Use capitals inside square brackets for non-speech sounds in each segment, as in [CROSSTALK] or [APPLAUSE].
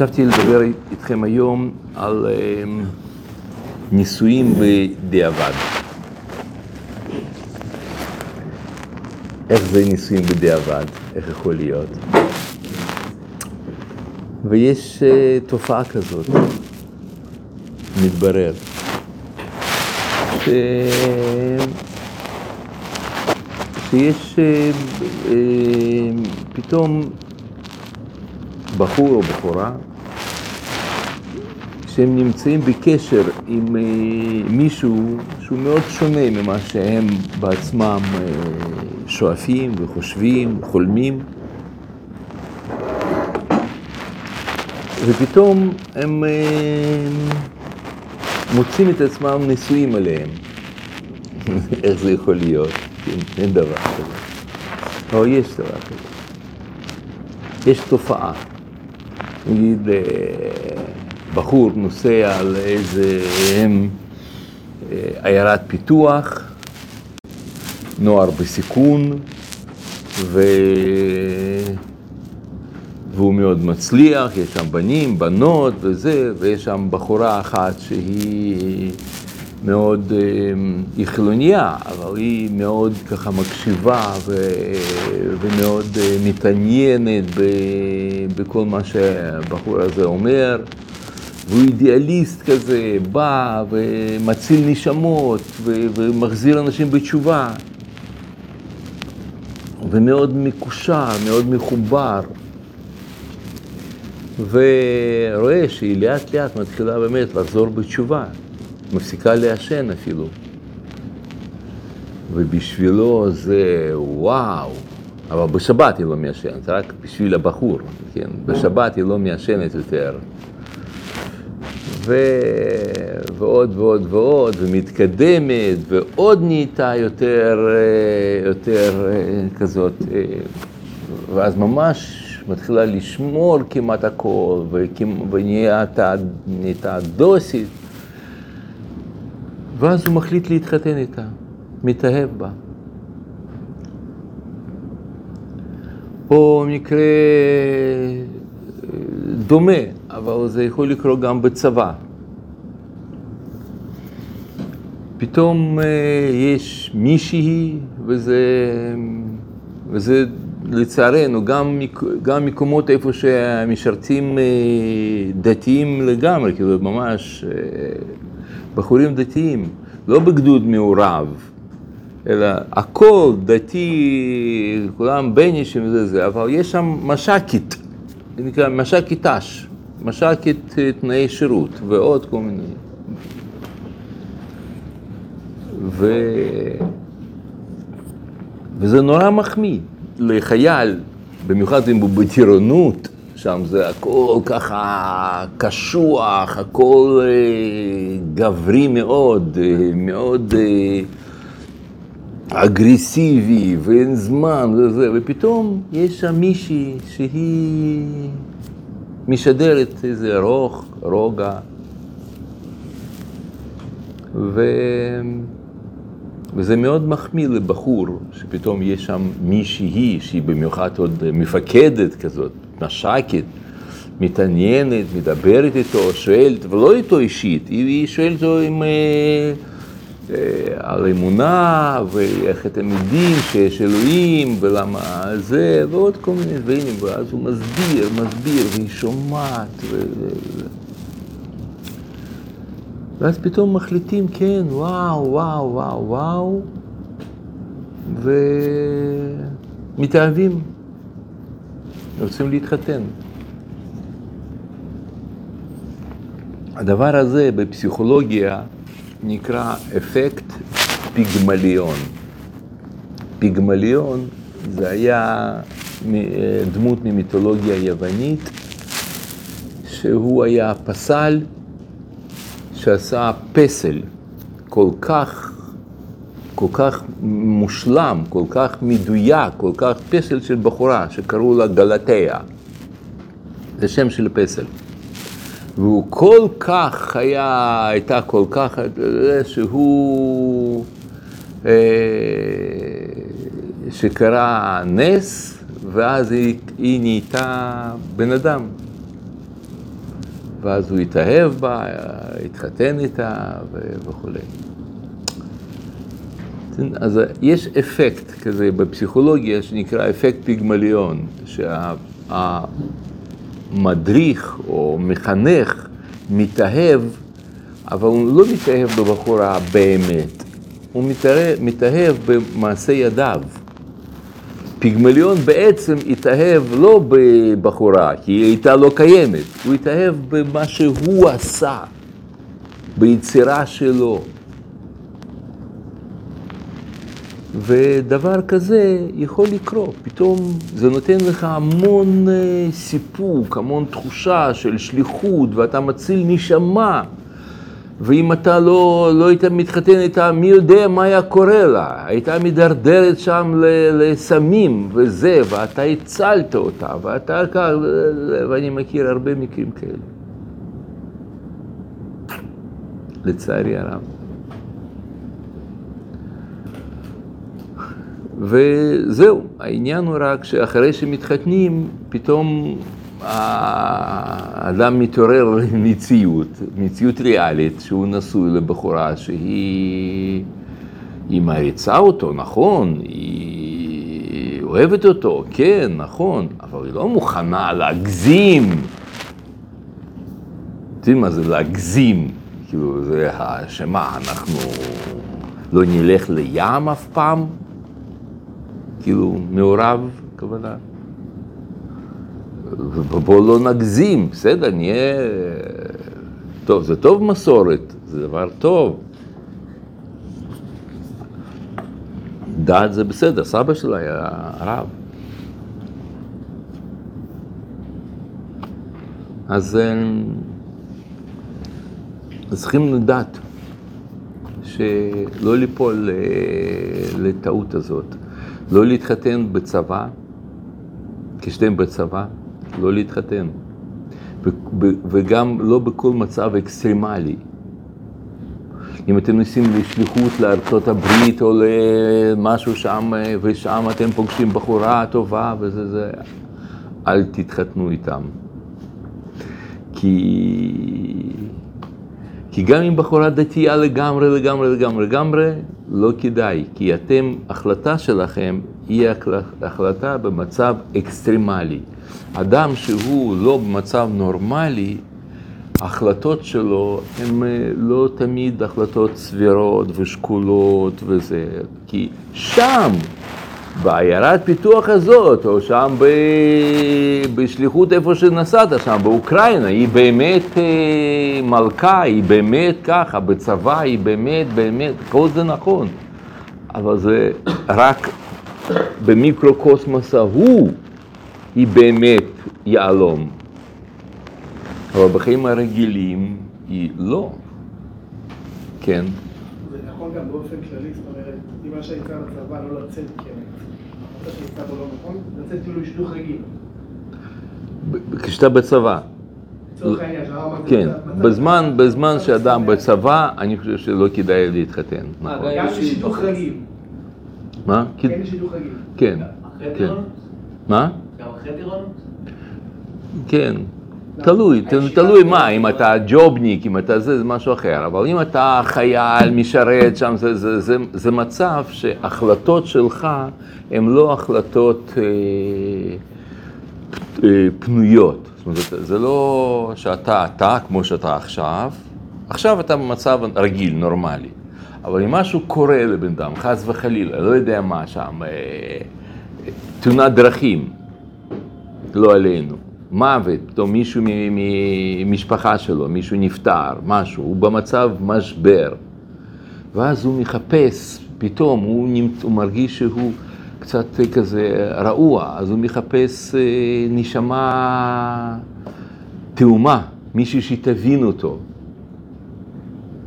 חשבתי לדבר איתכם היום על אמ, נישואים בדיעבד. איך זה נישואים בדיעבד? איך יכול להיות? ויש uh, תופעה כזאת, מתברר, ש... שיש uh, uh, פתאום בחור או בחורה שהם נמצאים בקשר עם אה, מישהו שהוא מאוד שונה ממה שהם בעצמם אה, שואפים וחושבים, חולמים. ופתאום הם אה, מוצאים את עצמם נשואים עליהם. [LAUGHS] איך זה יכול להיות? כן, אין דבר כזה. או יש דבר כזה. יש תופעה. נגיד, בחור נוסע על איזה עיירת פיתוח, נוער בסיכון, ו... והוא מאוד מצליח, יש שם בנים, בנות וזה, ויש שם בחורה אחת שהיא מאוד, היא חילוניה, אבל היא מאוד ככה מקשיבה ו... ומאוד מתעניינת בכל מה שהבחור הזה אומר. והוא אידיאליסט כזה, בא ומציל נשמות ו- ומחזיר אנשים בתשובה. ומאוד מקושר, מאוד מחובר. ורואה שהיא לאט לאט מתחילה באמת לחזור בתשובה, מפסיקה לעשן אפילו. ובשבילו זה וואו, אבל בשבת היא לא מעשנת, רק בשביל הבחור, כן? בשבת היא לא מעשנת יותר. ועוד ועוד ועוד, ומתקדמת, ועוד נהייתה יותר, אה, יותר אה, כזאת, אה, ואז ממש מתחילה לשמור כמעט הכל, ונהייתה דוסית, ואז הוא מחליט להתחתן איתה, מתאהב בה. או מקרה דומה, אבל זה יכול לקרות גם בצבא. פתאום אה, יש מישהי, וזה, וזה לצערנו, גם, גם מקומות איפה שהמשרתים אה, דתיים לגמרי, כאילו ממש אה, בחורים דתיים, לא בגדוד מעורב, אלא הכל דתי, כולם בנישים וזה זה, אבל יש שם מש"קית. זה נקרא מש"קית ת"ש, מש"קית אה, תנאי שירות ועוד כל מיני. ו... וזה נורא מחמיא לחייל, במיוחד אם הוא בטירונות, שם זה הכל ככה קשוח, הכל אה, גברי מאוד, אה, מאוד אגרסיבי ואין זמן וזה, ופתאום יש שם מישהי שהיא משדרת איזה רוך, רוגע, ו... וזה מאוד מחמיא לבחור, שפתאום יש שם מישהי שהיא במיוחד עוד מפקדת כזאת, מש"קית, מתעניינת, מדברת איתו, שואלת, ולא איתו אישית, היא שואלת אותו אם... אה, על אמונה, ואיך אתם יודעים שיש אלוהים, ולמה זה, ועוד כל מיני דברים, ואז הוא מסביר, מסביר, והיא שומעת, ו... ואז פתאום מחליטים, כן, וואו, וואו, וואו, וואו, ומתאהבים, רוצים להתחתן. הדבר הזה בפסיכולוגיה, נקרא אפקט פיגמליון. פיגמליון זה היה דמות ממיתולוגיה יוונית, שהוא היה פסל שעשה פסל כל כך, כל כך מושלם, כל כך מדויק, כל כך פסל של בחורה שקראו לה גלתיה. זה שם של פסל. והוא כל כך היה, הייתה כל כך, שהוא, אה, שקרה נס, ואז היא, היא נהייתה בן אדם. ואז הוא התאהב בה, התחתן איתה וכולי. אז יש אפקט כזה בפסיכולוגיה שנקרא אפקט פיגמליון, שהמדריך או מחנך מתאהב, אבל הוא לא מתאהב בבחורה באמת, הוא מתאהב, מתאהב במעשה ידיו. פיגמליון בעצם התאהב לא בבחורה, כי היא הייתה לא קיימת, הוא התאהב במה שהוא עשה, ביצירה שלו. ודבר כזה יכול לקרות, פתאום זה נותן לך המון אה, סיפוק, המון תחושה של שליחות, ואתה מציל נשמה. ואם אתה לא, לא היית מתחתן איתה, מי יודע מה היה קורה לה? הייתה מידרדרת שם לסמים וזה, ואתה הצלת אותה, ואתה כך, ואני מכיר הרבה מקרים כאלה. לצערי הרב. וזהו, העניין הוא רק שאחרי שמתחתנים, פתאום האדם מתעורר למציאות, מציאות ריאלית, שהוא נשוי לבחורה שהיא היא מעריצה אותו, נכון, היא אוהבת אותו, כן, נכון, אבל היא לא מוכנה להגזים. אתם יודעים מה זה להגזים? כאילו, זה שמה, אנחנו לא נלך לים אף פעם? כאילו, מעורב, כוונה. ובואו לא נגזים, בסדר, נהיה... טוב, זה טוב מסורת, זה דבר טוב. דת זה בסדר, סבא שלו היה רב. אז צריכים לדעת שלא ליפול לטעות הזאת, לא להתחתן בצבא, כשאתם בצבא, לא להתחתן. וגם לא בכל מצב אקסטרימלי. אם אתם נוסעים לשליחות לארצות הברית או למשהו שם, ושם אתם פוגשים בחורה טובה וזה זה, אל תתחתנו איתם. כי, כי גם אם בחורה דתייה לגמרי, לגמרי, לגמרי, לגמרי, לא כדאי, כי אתם, החלטה שלכם היא החלטה במצב אקסטרימלי. אדם שהוא לא במצב נורמלי, ההחלטות שלו הן אה, לא תמיד החלטות סבירות ושקולות וזה, כי שם, בעיירת פיתוח הזאת, או שם ב... בשליחות איפה שנסעת, שם באוקראינה, היא באמת אה, מלכה, היא באמת ככה, בצבא היא באמת, באמת, כל זה נכון, אבל זה רק במיקרוקוסמוס ההוא. היא באמת יהלום. אבל בחיים הרגילים היא לא. כן. נכון גם באופן כללי, זאת אומרת, אם מה שהייתה בצבא לא לצאת כן. מה שהייתה בו לא נכון, לצאת כאילו שידוך רגיל. כשאתה בצבא. כן, בזמן, בזמן שאדם בצבא, אני חושב שלא כדאי להתחתן. נכון. גם בשידוך רגיל. מה? כן, בשידוך רגיל. כן. כן. מה? גם אחרי טירונות? כן, תלוי, תלוי מה, אם אתה ג'ובניק, אם אתה זה, זה משהו אחר, אבל אם אתה חייל, משרת שם, זה, זה, זה, זה מצב שהחלטות שלך הן לא החלטות אה, אה, פנויות. זאת אומרת, זה לא שאתה אתה כמו שאתה עכשיו, עכשיו אתה במצב רגיל, נורמלי. אבל אם משהו קורה לבן אדם, חס וחלילה, לא יודע מה שם, אה, תאונת דרכים, לא עלינו. מוות, פתאום מישהו ממשפחה שלו, מישהו נפטר, משהו, הוא במצב משבר. ואז הוא מחפש, פתאום הוא, נמצ... הוא מרגיש שהוא קצת כזה רעוע, אז הוא מחפש אה, נשמה תאומה, מישהו שתבין אותו.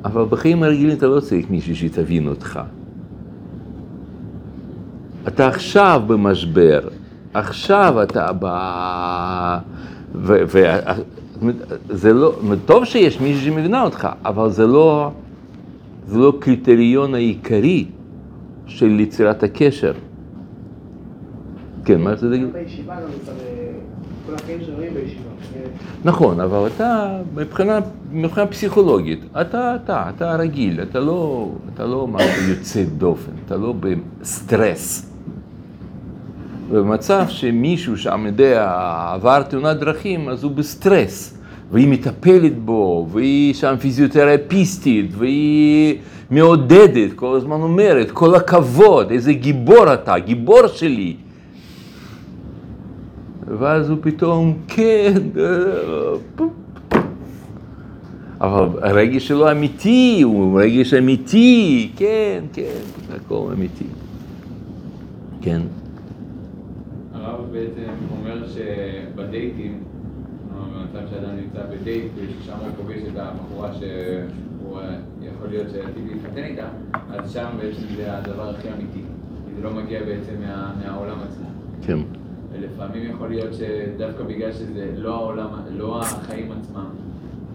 אבל בחיים הרגילים אתה לא צריך מישהו שתבין אותך. אתה עכשיו במשבר, עכשיו אתה ב... וזה לא, טוב שיש מישהו שמבינה אותך, אבל זה לא, זה לא קריטריון העיקרי של יצירת הקשר. כן, מה בישיבה כל החיים שרואים בישיבה. נכון, אבל אתה, מבחינה, מבחינה פסיכולוגית, אתה, אתה, אתה רגיל, אתה לא, אתה לא משהו יוצא דופן, אתה לא בסטרס. במצב שמישהו שם, יודע, עבר תאונת דרכים, אז הוא בסטרס, והיא מטפלת בו, והיא שם פיזיותרפיסטית, והיא מעודדת, כל הזמן אומרת, כל הכבוד, איזה גיבור אתה, גיבור שלי. ואז הוא פתאום, כן, אה. אבל הרגש שלו אמיתי, הוא רגש אמיתי, כן, כן, הכל אמיתי. כן. בעצם אומר שבדייטים, במצב שאדם נמצא בדייט ושם הוא פוגש את הבחורה שהוא אה, יכול להיות שעתיד להתחתן איתה, אז שם בעצם זה הדבר הכי אמיתי. כי זה לא מגיע בעצם מה, מהעולם עצמו. כן. ולפעמים יכול להיות שדווקא בגלל שזה לא העולם, לא החיים עצמם,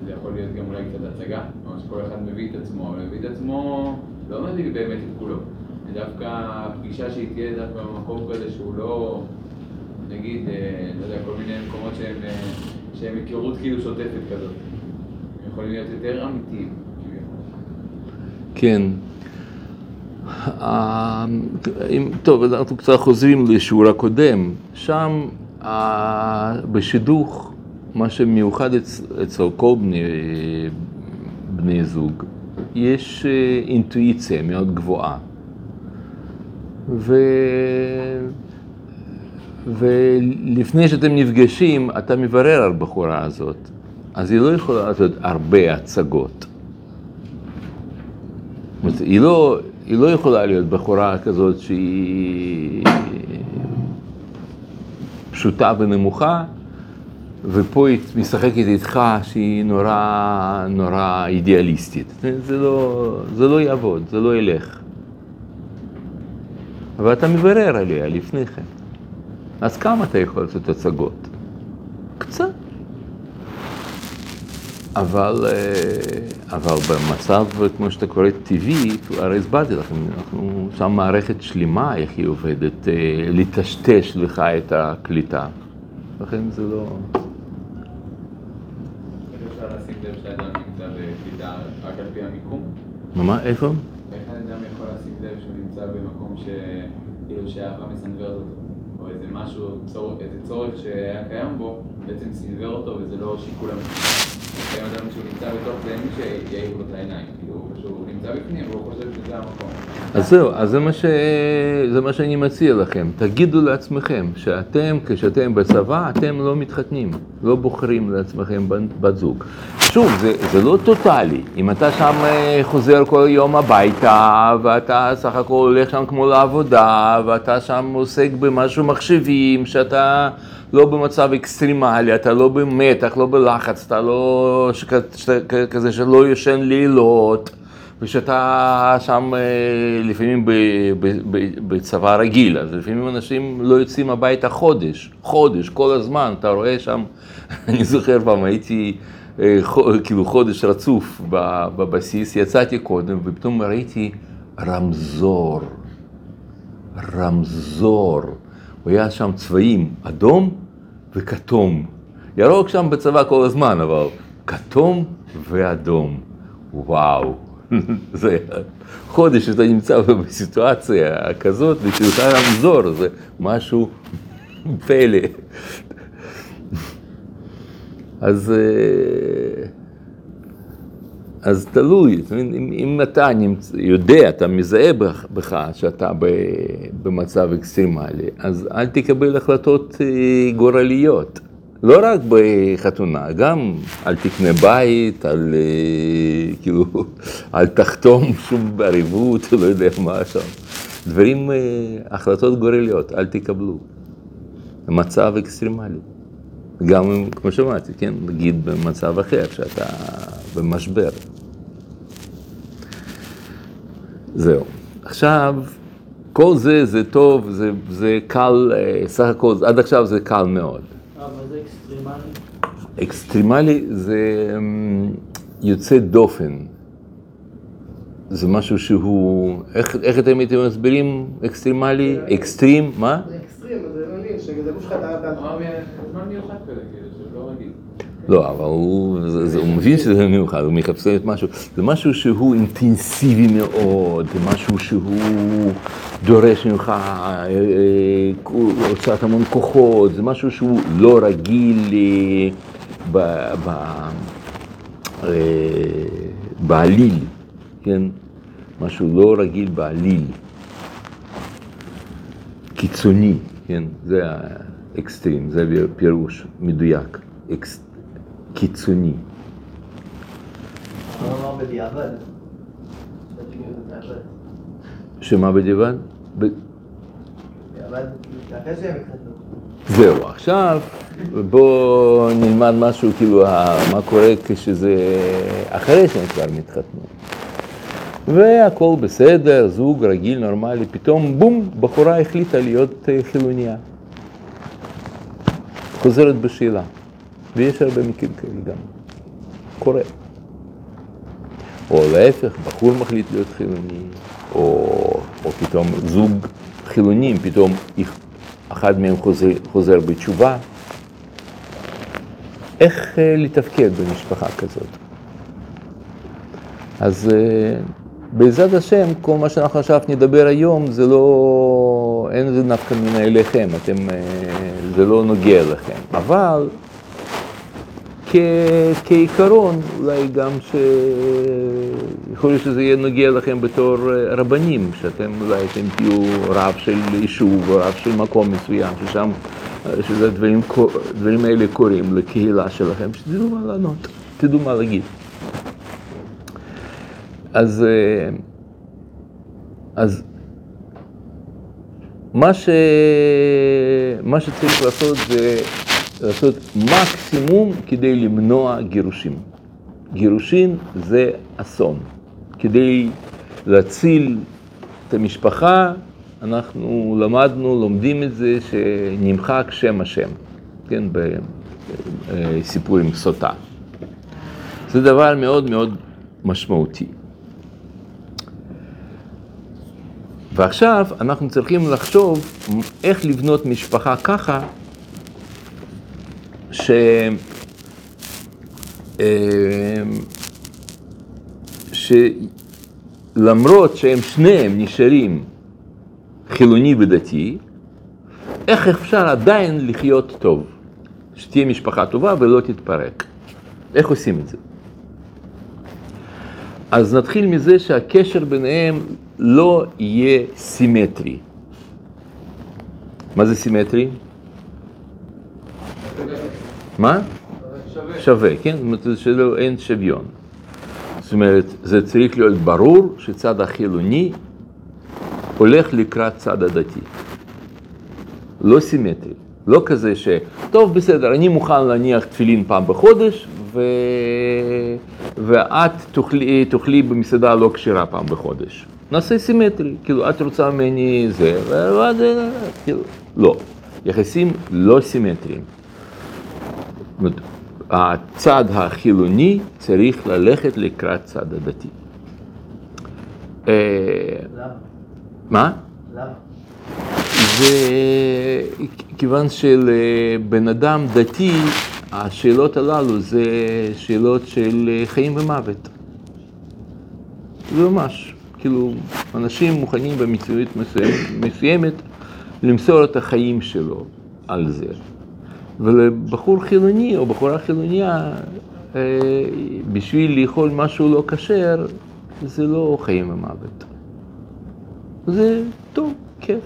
זה יכול להיות גם אולי קצת הצגה, כלומר שכל אחד מביא את עצמו, אבל מביא את עצמו, לא מביא באמת את כולו. ודווקא הפגישה שהיא תהיה דווקא במקום כזה שהוא לא, נגיד, אה, לא יודע, כל מיני מקומות שהם, אה, שהם היכרות כאילו שוטפת כזאת. הם יכולים להיות יותר אמיתיים. כן. אה, טוב, אנחנו קצת חוזרים לשיעור הקודם. שם בשידוך, מה שמיוחד אצ- אצל כל בני, בני זוג, יש אינטואיציה מאוד גבוהה. ו... ולפני שאתם נפגשים, אתה מברר על הבחורה הזאת, אז היא לא יכולה לעשות הרבה הצגות. זאת אומרת, היא לא, היא לא יכולה להיות בחורה כזאת שהיא פשוטה ונמוכה, ופה היא משחקת איתך שהיא נורא, נורא אידיאליסטית. זה לא, זה לא יעבוד, זה לא ילך. אבל אתה מברר עליה לפני כן. אז כמה אתה יכול לעשות הצגות? קצת. אבל, אה, אבל במצב, כמו שאתה קורא טבעי, הרי הסברתי לכם, אנחנו שם מערכת שלמה, איך היא עובדת, אה, לטשטש לך את הקליטה. לכן זה לא... מה, איפה? איך האדם יכול לשים לב שהוא נמצא במקום ש... כאילו שהאהבה מסנוורת אותו? משהו, צורך, איזה צורך שהיה קיים בו, בעצם סנוור אותו וזה לא שיקול אמיתי. לפעמים אדם שהוא נמצא בתוך זה, מי שיעיר לו את העיניים. כאילו, שהוא נמצא בפנים והוא חושב שזה המקום. אז זהו, אז זה מה, ש... זה מה שאני מציע לכם. תגידו לעצמכם שאתם, כשאתם בצבא, אתם לא מתחתנים, לא בוחרים לעצמכם בת זוג. שוב, זה, זה לא טוטאלי. אם אתה שם אה, חוזר כל יום הביתה, ואתה סך הכל הולך שם כמו לעבודה, ואתה שם עוסק במשהו מחשבים, שאתה לא במצב אקסטרימלי, אתה לא במתח, לא בלחץ, אתה לא... כזה שלא ישן לילות. ושאתה שם אה, לפעמים בצבא רגיל, אז לפעמים אנשים לא יוצאים הביתה חודש, חודש, כל הזמן, אתה רואה שם, [LAUGHS] אני זוכר פעם הייתי אה, כאילו חודש רצוף בבסיס, יצאתי קודם ופתאום ראיתי רמזור, רמזור, היה שם צבעים, אדום וכתום, ירוק שם בצבא כל הזמן, אבל כתום ואדום, וואו. [LAUGHS] זה חודש שאתה נמצא בסיטואציה כזאת, ושלך רמזור, זה משהו פלא. אז, אה, אז תלוי, אם, אם אתה נמצא, יודע, אתה מזהה בך, בך שאתה ב, במצב אקסטרימלי, אז אל תקבל החלטות אה, גורליות. לא רק בחתונה, גם אל תקנה בית, על, אה, כאילו, [LAUGHS] אל תחתום שום ערבות, [LAUGHS] לא יודע מה שם. דברים, אה, החלטות גורליות, אל תקבלו. מצב אקסטרימלי. גם, אם, כמו שאמרתי, כן, נגיד במצב אחר, שאתה במשבר. זהו. עכשיו, כל זה, זה טוב, זה, זה קל, אה, סך הכל, עד עכשיו זה קל מאוד. אה, מה זה אקסטרימלי? אקסטרימלי זה אמ, יוצא דופן. זה משהו שהוא, איך, איך אתם הייתם מסבירים אקסטרימלי? אקסטרים, מה? זה אקסטרים, זה לא זה הגוף שלך אמר לי, זמן מיוחד כזה, כאילו, שזה לא רגיל. לא, אבל הוא, זה, זה, הוא מבין שזה מיוחד, הוא מחפש משהו, זה משהו שהוא אינטנסיבי מאוד, זה משהו שהוא דורש ממך אה, אה, הוצאת המון כוחות, זה משהו שהוא לא רגיל אה, ב, ב, אה, בעליל, כן? משהו לא רגיל בעליל, קיצוני, כן? זה האקסטרים, זה פירוש מדויק, אקס, קיצוני. שמה בדיעבד? זהו, עכשיו בואו נלמד משהו, כאילו, מה קורה כשזה אחרי שהם כבר מתחתנו. והכל בסדר, זוג רגיל, נורמלי, פתאום בום, בחורה החליטה להיות אה, חילוניה. חוזרת בשאלה. ויש הרבה מקרים כאלה גם. קורה. או להפך, בחור מחליט להיות חילוני, או, או פתאום זוג חילונים, פתאום אחד מהם חוזר, חוזר בתשובה. איך אה, לתפקד במשפחה כזאת? אז אה, בעזרת השם, כל מה שאנחנו עכשיו נדבר היום, זה לא, אין זה נפקא מינה אליכם, אתם, אה, זה לא נוגע לכם. אבל כ, כעיקרון, אולי גם ש... יכול להיות שזה יהיה נוגע לכם בתור אה, רבנים, שאתם אולי אתם תהיו רב של יישוב רב של מקום מסוים, ששם, אה, שזה דברים, קו- דברים האלה קורים לקהילה שלכם, שתדעו מה לענות, תדעו מה להגיד. אז, אה, אז מה, ש... מה שצריך לעשות זה לעשות מקסימום כדי למנוע גירושים. גירושין זה אסון. כדי להציל את המשפחה, אנחנו למדנו, לומדים את זה, שנמחק שם השם, כן, בסיפור עם סוטה. זה דבר מאוד מאוד משמעותי. ועכשיו אנחנו צריכים לחשוב איך לבנות משפחה ככה ש... אה, שלמרות שהם שניהם נשארים חילוני ודתי, איך אפשר עדיין לחיות טוב, שתהיה משפחה טובה ולא תתפרק. איך עושים את זה? אז נתחיל מזה שהקשר ביניהם לא יהיה סימטרי. מה זה סימטרי? מה? שווה. שווה, כן? זאת אומרת שלא אין שוויון. זאת אומרת, זה צריך להיות ברור שצד החילוני הולך לקראת צד הדתי. לא סימטרי. לא כזה ש... טוב, בסדר, אני מוכן להניח תפילין פעם בחודש, ו... ואת תאכלי, תאכלי במסעדה לא כשרה פעם בחודש. נעשה סימטרי, כאילו, את רוצה ממני זה, ואז, כאילו, לא. יחסים לא סימטריים. הצד החילוני צריך ללכת לקראת צד הדתי. אה, למה? מה? למה? זה כיוון שלבן אדם דתי, השאלות הללו זה שאלות של חיים ומוות. זה ממש, כאילו, אנשים מוכנים במציאות מסוימת, מסוימת למסור את החיים שלו על זה. ולבחור חילוני או בחורה חילוניה, אה, בשביל לאכול משהו לא כשר, זה לא חיים ומוות. זה טוב, כיף.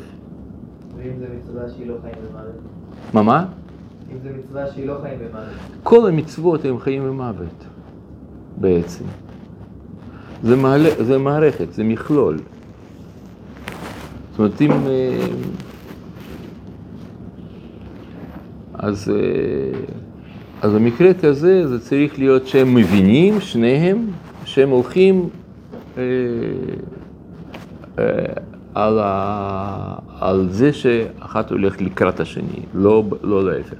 ואם זה מצווה שהיא לא חיים במוות? מה, מה? אם זה מצווה שהיא לא חיים במוות? כל המצוות הן חיים ומוות, בעצם. זה, מעלה, זה מערכת, זה מכלול. זאת אומרת, אם... אה, אז, אה, אז במקרה כזה זה צריך להיות שהם מבינים, שניהם, שהם הולכים אה, אה, על, ה, על זה שאחת הולכת לקראת השני, לא, לא להפך.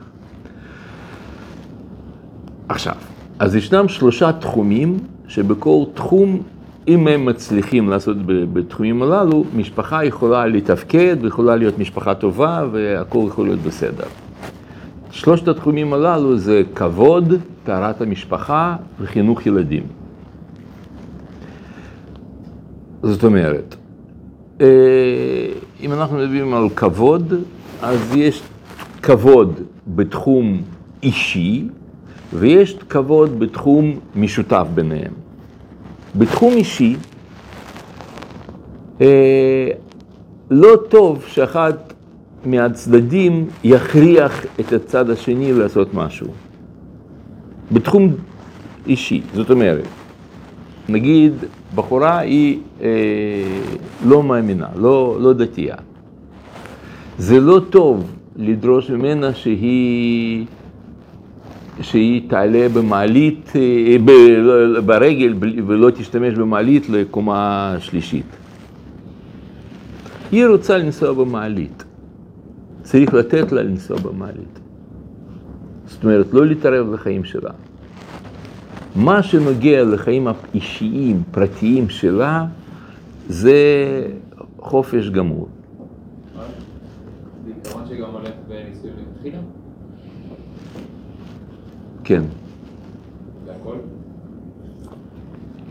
עכשיו, אז ישנם שלושה תחומים שבכל תחום אם הם מצליחים לעשות בתחומים הללו, משפחה יכולה לתפקד ויכולה להיות משפחה טובה והכל יכול להיות בסדר. שלושת התחומים הללו זה כבוד, טהרת המשפחה וחינוך ילדים. זאת אומרת, אה, אם אנחנו מדברים על כבוד, אז יש כבוד בתחום אישי ויש כבוד בתחום משותף ביניהם. בתחום אישי, אה, לא טוב שאחד מהצדדים יכריח את הצד השני לעשות משהו. בתחום אישי, זאת אומרת, נגיד בחורה היא אה, לא מאמינה, לא, לא דתייה. זה לא טוב לדרוש ממנה שהיא, שהיא תעלה במעלית, אה, ב, ברגל ולא תשתמש במעלית לקומה שלישית. היא רוצה לנסוע במעלית, צריך לתת לה לנסוע במעלית. זאת אומרת, לא להתערב לחיים שלה. מה שנוגע לחיים האישיים, פרטיים שלה, זה חופש גמור. כן, זה הכל?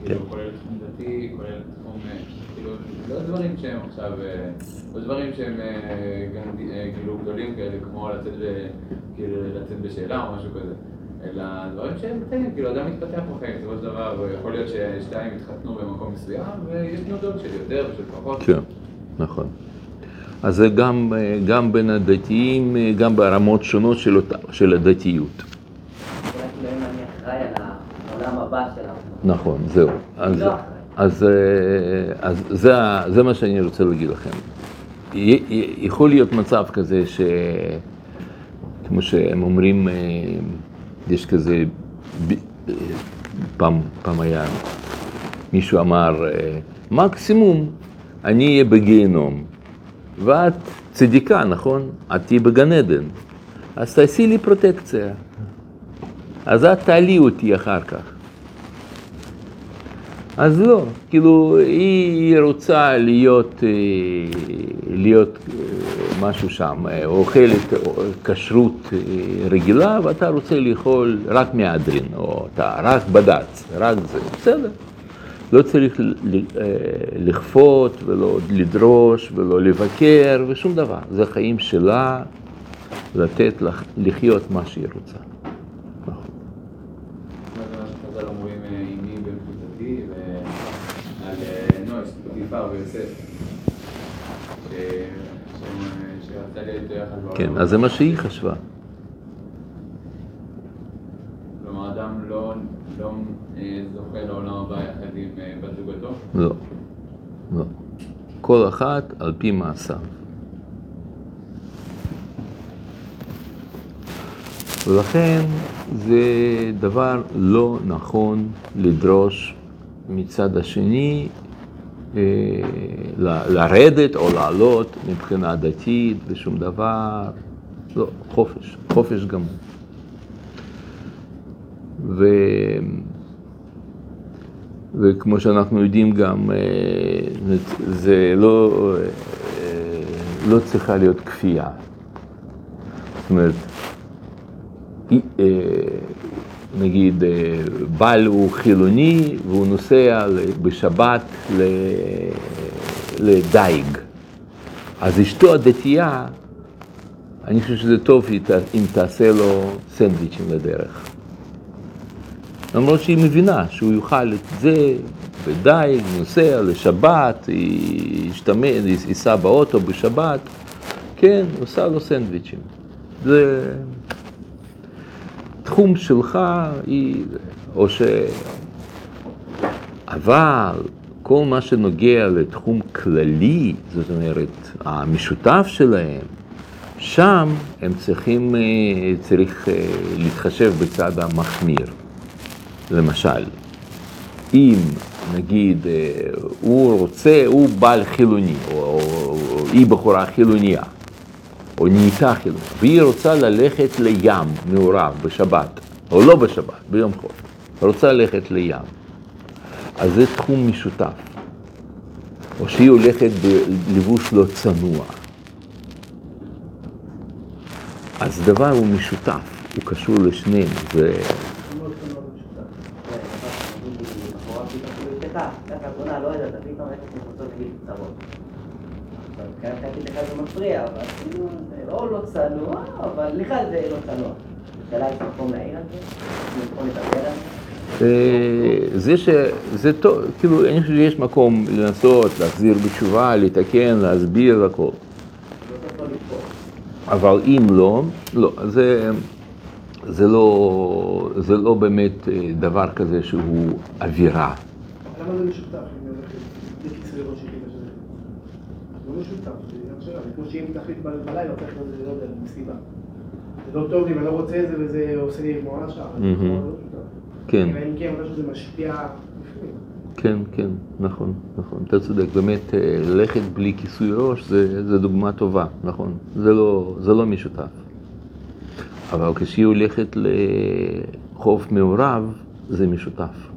כן. כאילו כולל תחום דתי, כולל תחום, אה, כאילו, לא דברים שהם עכשיו, אה, לא דברים שהם אה, אה, כאילו גדולים כאלה, כמו לצאת כאילו לצאת בשאלה או משהו כזה. אלא דברים שהם קטנים, כאילו אדם מתפתח בחיים, בסופו של דבר, יכול להיות ששתיים יתחתנו במקום מסוים, ויש תנודות של יותר ושל פחות. כן, נכון. אז זה גם, גם בין הדתיים, גם ברמות שונות של, אותה, של הדתיות. לא. נכון, זהו. אז, לא. אז, אה, אז זה, זה מה שאני רוצה להגיד לכם. יכול להיות מצב כזה ש... כמו שהם אומרים, אה, יש כזה, פעם, פעם היה, מישהו אמר, אה, מקסימום אני אהיה בגיהנום, ואת צדיקה, נכון? את תהיי בגן עדן, אז תעשי לי פרוטקציה, אז את תעלי אותי אחר כך. אז לא, כאילו, היא רוצה להיות, אה, להיות אה, משהו שם, אה, אוכלת כשרות רגילה, ואתה רוצה לאכול רק מהדרין, או אתה רק בד"ץ, רק זה, בסדר. לא צריך לכפות ולא לדרוש ולא לבקר ושום דבר. זה חיים שלה, לתת לחיות מה שהיא רוצה. פוטיפר ויוסף. כן, אז זה מה שהיא חשבה. כלומר, אדם לא לא, אה, זוכה לעולם הבא יחד עם אה, בת זוגתו? לא, לא. כל אחת על פי מעשיו. ולכן זה דבר לא נכון לדרוש מצד השני לרדת או לעלות מבחינה דתית ושום דבר. לא, חופש, חופש גמור. ו... וכמו שאנחנו יודעים גם, אה, זה לא, אה, לא צריכה להיות כפייה. זאת אומרת, אה, נגיד, אה, בעל הוא חילוני והוא נוסע בשבת לדייג. אז אשתו הדתייה, אני חושב שזה טוב אם תעשה לו סנדוויצ'ים לדרך. למרות שהיא מבינה שהוא יאכל את זה בדייג, נוסע לשבת, ישתמש, ייסע באוטו בשבת, כן, עושה לו סנדוויצ'ים. זה תחום שלך, היא, או ש... אבל כל מה שנוגע לתחום כללי, זאת אומרת, המשותף שלהם, שם הם צריכים, אה, צריך אה, להתחשב בצד המחמיר. למשל, אם נגיד אה, הוא רוצה, הוא בעל חילוני, או, או, או היא בחורה חילוניה, או נהייתה חילוניה, והיא רוצה ללכת לים מעורב בשבת, או לא בשבת, ביום חול, רוצה ללכת לים. אז זה תחום משותף. או שהיא הולכת בלבוש לא צנוע. אז דבר הוא משותף, הוא קשור לשניהם. זה... כן, בונה, לא כאן חייתי לך זה מפריע, אבל לא לא צנוע, אבל לך זה לא צנוע. השאלה יש מקום להעיר על זה? יש מקום לדבר על זה? זה ש... זה טוב, כאילו, אני חושב שיש מקום לנסות להחזיר בתשובה, לתקן, להסביר, הכל. אבל אם לא, לא, זה, זה לא, זה לא באמת אה, דבר כזה שהוא אווירה. למה זה משותף כמו שאם תחליט בלילה, הופך את זה, לא יודע, מסיבה. זה לא טוב לי ואני לא רוצה את זה וזה עושה לי זה מהמם. לא. כן, אם כן, משהו שזה משפיע. כן, כן, נכון, נכון, אתה צודק, באמת אה, ללכת בלי כיסוי ראש זה, זה דוגמה טובה, נכון, זה לא, זה לא משותף. אבל כשהיא הולכת לחוף מעורב, זה משותף.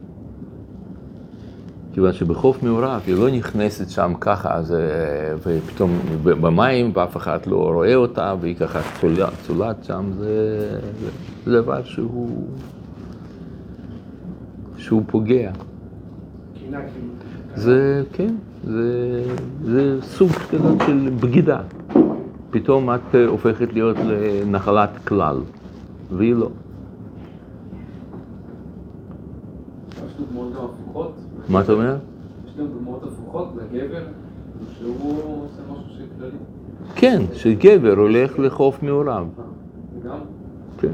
כיוון שבחוף מעורב היא לא נכנסת שם ככה, אז, אה, ופתאום במים ואף אחד לא רואה אותה, והיא ככה צולעת, צולעת שם, זה, זה דבר שהוא, שהוא פוגע. כאילו. זה, כן, זה, זה סוג כזאת של בגידה. פתאום את אה, הופכת להיות לנחלת כלל, והיא לא. יש דוגמאות גם הפוכות. מה אתה אומר? יש גם דוגמאות הפוכות לגבר, שהוא עושה משהו שכללי. כן, שגבר הולך לחוף מעורב. גם כן.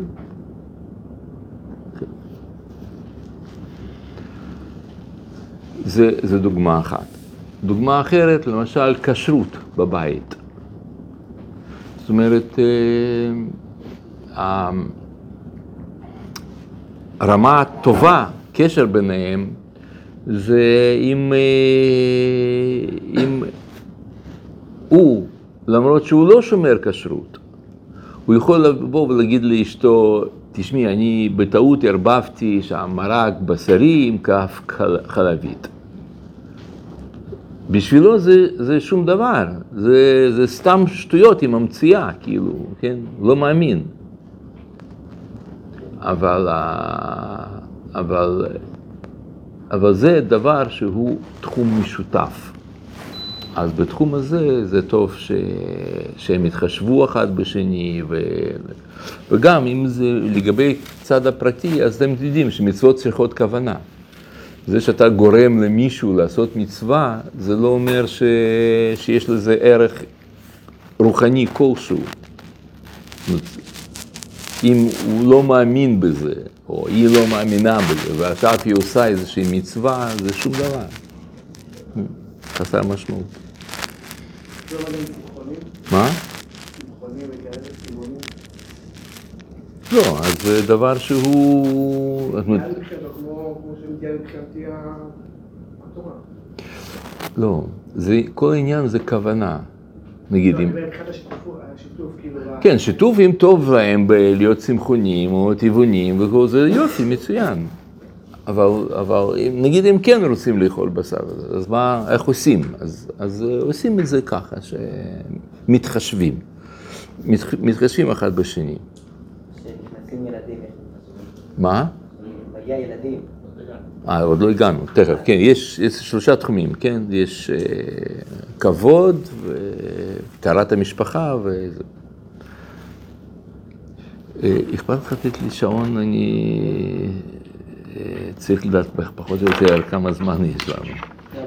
זה, זה דוגמה אחת. דוגמה אחרת, למשל, כשרות בבית. זאת אומרת, אה, הרמה הטובה, קשר ביניהם, זה אם, אה, אם הוא, למרות שהוא לא שומר כשרות, הוא יכול לבוא ולהגיד לאשתו, תשמעי, אני בטעות ערבבתי שם מרק בשרי עם כף חל- חלבית. בשבילו זה, זה שום דבר, זה, זה סתם שטויות, היא ממציאה, כאילו, כן? לא מאמין. אבל, ה- אבל, אבל זה דבר שהוא תחום משותף. אז בתחום הזה זה טוב ש... שהם יתחשבו אחד בשני, ו... וגם אם זה לגבי צד הפרטי, אז אתם יודעים שמצוות צריכות כוונה. זה שאתה גורם למישהו לעשות מצווה, זה לא אומר ש... שיש לזה ערך רוחני כלשהו. אם הוא לא מאמין בזה, או היא לא מאמינה בזה, ועכשיו היא עושה איזושהי מצווה, זה שום דבר. חסר משמעות. מה? לא, אז זה דבר שהוא... לא, כל העניין זה כוונה. נגיד, לא, אם... כאילו... כן, שיתוף אם טוב להם בלהיות צמחונים או טבעונים וכל זה יופי, מצוין. אבל, אבל נגיד אם כן רוצים לאכול בשר, אז מה, איך עושים? אז, אז אה, עושים את זה ככה, שמתחשבים. מתח, מתחשבים אחד בשני. כשנכנסים ילדים. מה? מגיע ילדים, אה, עוד לא הגענו, תכף, כן, יש, יש שלושה תחומים, כן? יש אה, כבוד, וטהרת המשפחה, ו... אה, אכפת לך לתת לי שעון, אני אה, צריך לדעת פחות או יותר כמה זמן יש לנו.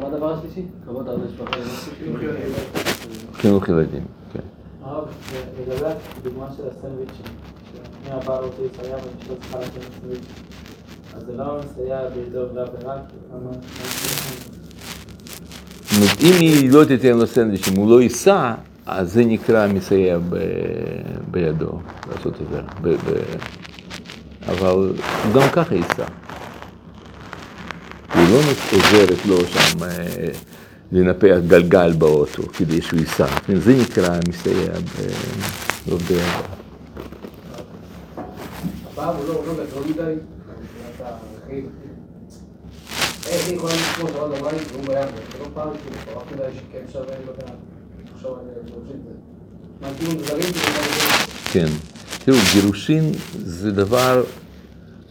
מה הדבר השלישי? כבוד על המשפחה. חינוך ילדים. חינוך ילדים, כן. הרב, לגבי הדוגמה של הסנדוויצ'ים, שאני הבעל רוצה לסייע ואשתו צריכה סנדוויץ', אז זה לא מסייע בידו. זאת אם היא לא תיתן לו סנדוויץ', אם הוא לא ייסע, אז זה נקרא מסייע ב... בידו לעשות את זה. ב... ב... אבל הוא גם ככה ייסע. היא לא עוזרת לו שם אה, לנפח גלגל באוטו כדי שהוא ייסע. זה נקרא מסייע ב- לעובדי ידו. הפעם הוא לא הוא לא גדול מדי, הרכיב. איך יכולה לשמור שבת בבית והוא? זה לא פעם כאילו, כבר כדאי שכן שווה, על גירושין. מה כאילו גזרים כאילו, כן. תראו, גירושין זה דבר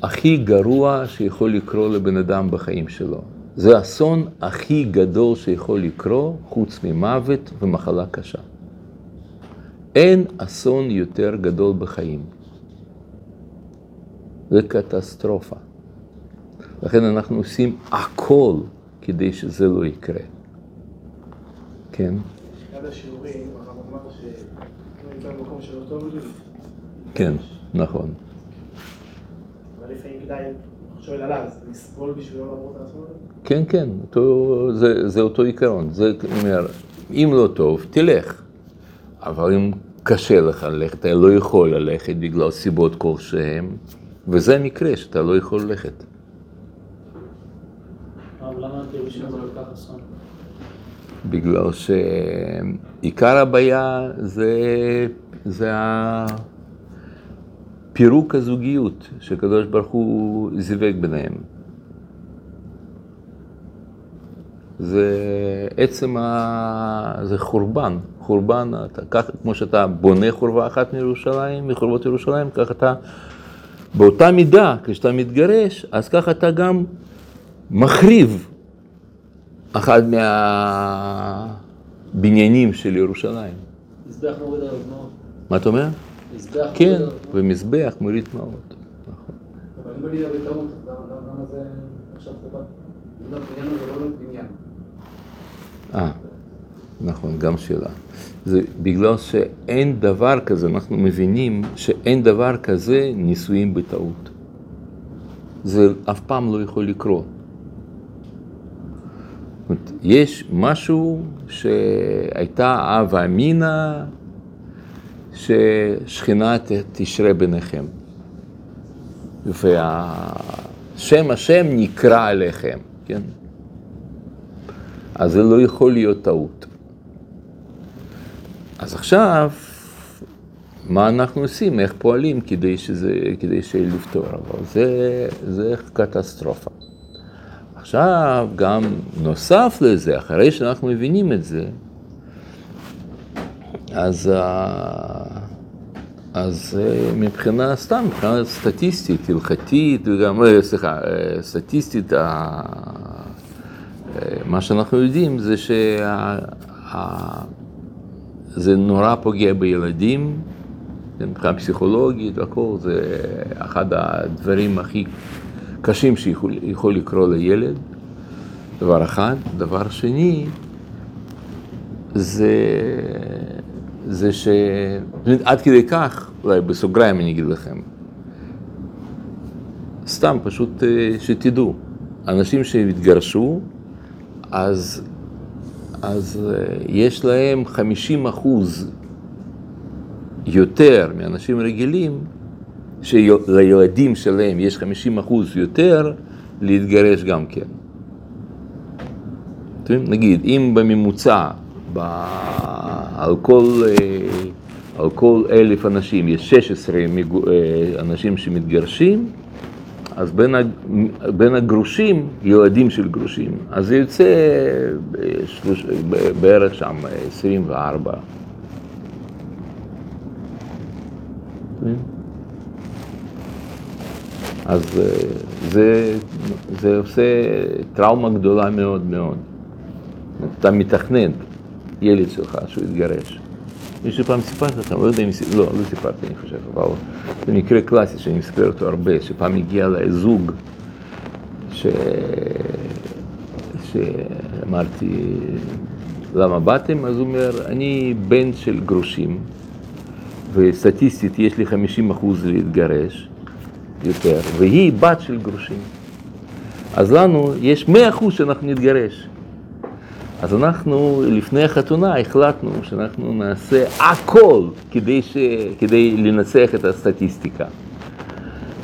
הכי גרוע שיכול לקרות לבן אדם בחיים שלו. זה האסון הכי גדול שיכול לקרות, חוץ ממוות ומחלה קשה. אין אסון יותר גדול בחיים. זה קטסטרופה. לכן אנחנו עושים הכל כדי שזה לא יקרה. כן? כן, נכון. לא? כן, כן, אותו, זה, זה אותו עיקרון. זה אומר, אם לא טוב, תלך. אבל אם קשה לך ללכת, אתה לא יכול ללכת בגלל סיבות כלשהן, וזה המקרה שאתה לא יכול ללכת. כך? בגלל שעיקר הבעיה זה, זה פירוק הזוגיות שקדוש ברוך הוא זיווג ביניהם. זה עצם ה... זה חורבן, חורבן, אתה, כך, כמו שאתה בונה חורבה אחת מירושלים, מחורבות ירושלים, ככה אתה, באותה מידה, כשאתה מתגרש, אז ככה אתה גם מחריב אחד מהבניינים של ירושלים. מזבח מוריד עליו דמעות. מה אתה אומר? מזבח כן. ומזבח מוריד דמעות. נכון. אבל אם בלי בטעות, אז למה- זה עכשיו חובה? לא לא. אה, נכון, גם שאלה. זה בגלל שאין דבר כזה, אנחנו מבינים שאין דבר כזה נישואים בטעות. זה אף פעם לא יכול לקרות. אומרת, יש משהו שהייתה אב אמינא ששכינה תשרה ביניכם. והשם השם נקרא עליכם, כן? אז זה לא יכול להיות טעות. אז עכשיו, מה אנחנו עושים, איך פועלים כדי שזה, כדי לפתור, אבל זה, זה קטסטרופה. עכשיו, גם נוסף לזה, אחרי שאנחנו מבינים את זה, אז, אה, אז אה, מבחינה, סתם, מבחינה סטטיסטית, הלכתית, וגם, אה, סליחה, סטטיסטית, מה שאנחנו יודעים זה שזה נורא פוגע בילדים, מבחינה פסיכולוגית והכל, זה אחד הדברים הכי קשים שיכול יכול לקרות לילד, דבר אחד. דבר שני, זה, זה ש... עד כדי כך, אולי בסוגריים אני אגיד לכם, סתם פשוט אה, שתדעו, אנשים שהתגרשו, אז, אז אה, יש להם 50 אחוז יותר מאנשים רגילים, שלילדים שלהם יש 50 אחוז יותר, להתגרש גם כן. נגיד, אם בממוצע, ב... על, כל, אה, על כל אלף אנשים יש 16 מגו- אה, אנשים שמתגרשים, אז בין, בין הגרושים, ילדים של גרושים, אז זה יוצא בשלוש, בערך שם 24. אז אה, זה, זה עושה טראומה גדולה מאוד מאוד. אתה מתכנן ילד שלך שהוא יתגרש. מישהו פעם סיפרתי לכם, לא יודע אם סיפרתי, לא, לא סיפרתי אני חושב, אבל זה מקרה קלאסי שאני מספר אותו הרבה, שפעם הגיע אליי זוג, ש... שאמרתי, למה באתם? אז הוא אומר, אני בן של גרושים, וסטטיסטית יש לי 50 אחוז להתגרש יותר, והיא בת של גרושים. אז לנו יש 100 אחוז שאנחנו נתגרש. אז אנחנו לפני החתונה החלטנו שאנחנו נעשה הכל כדי, ש... כדי לנצח את הסטטיסטיקה.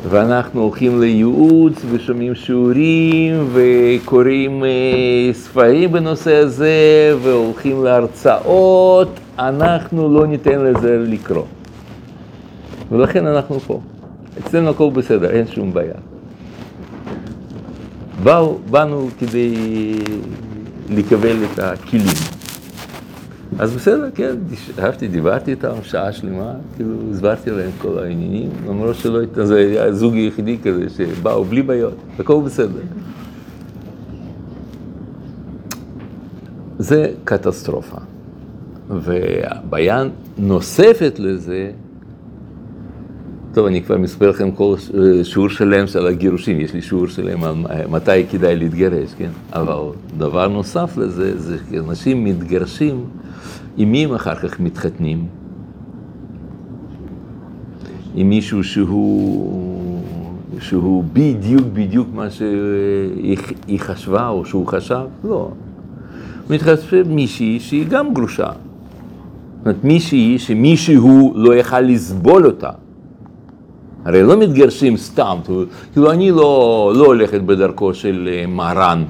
ואנחנו הולכים לייעוץ ושומעים שיעורים וקוראים אה, ספרים בנושא הזה והולכים להרצאות, אנחנו לא ניתן לזה לקרות. ולכן אנחנו פה. אצלנו הכל בסדר, אין שום בעיה. באו, באנו כדי לקבל את הכלים. אז בסדר, כן, אהבתי, דיברתי איתם שעה שלמה, כאילו הסברתי להם כל העניינים, למרות שלא הייתה, זה היה הזוג היחידי כזה שבאו בלי בעיות, הכל בסדר. זה קטסטרופה. ובעיה נוספת לזה, טוב, אני כבר מספר לכם כל שיעור שלם של הגירושים, יש לי שיעור שלם על מתי כדאי להתגרש, כן? אבל דבר נוסף לזה, זה שאנשים מתגרשים, עם מי הם אחר כך מתחתנים? עם מישהו שהוא, שהוא בדיוק בדיוק מה שהיא חשבה או שהוא חשב? לא. מתחתן מישהי שהיא גם גרושה. זאת אומרת, מישהי שמישהו לא יכל לסבול אותה. הרי לא מתגרשים סתם, כאילו אני לא, לא הולכת בדרכו של אה, מרן,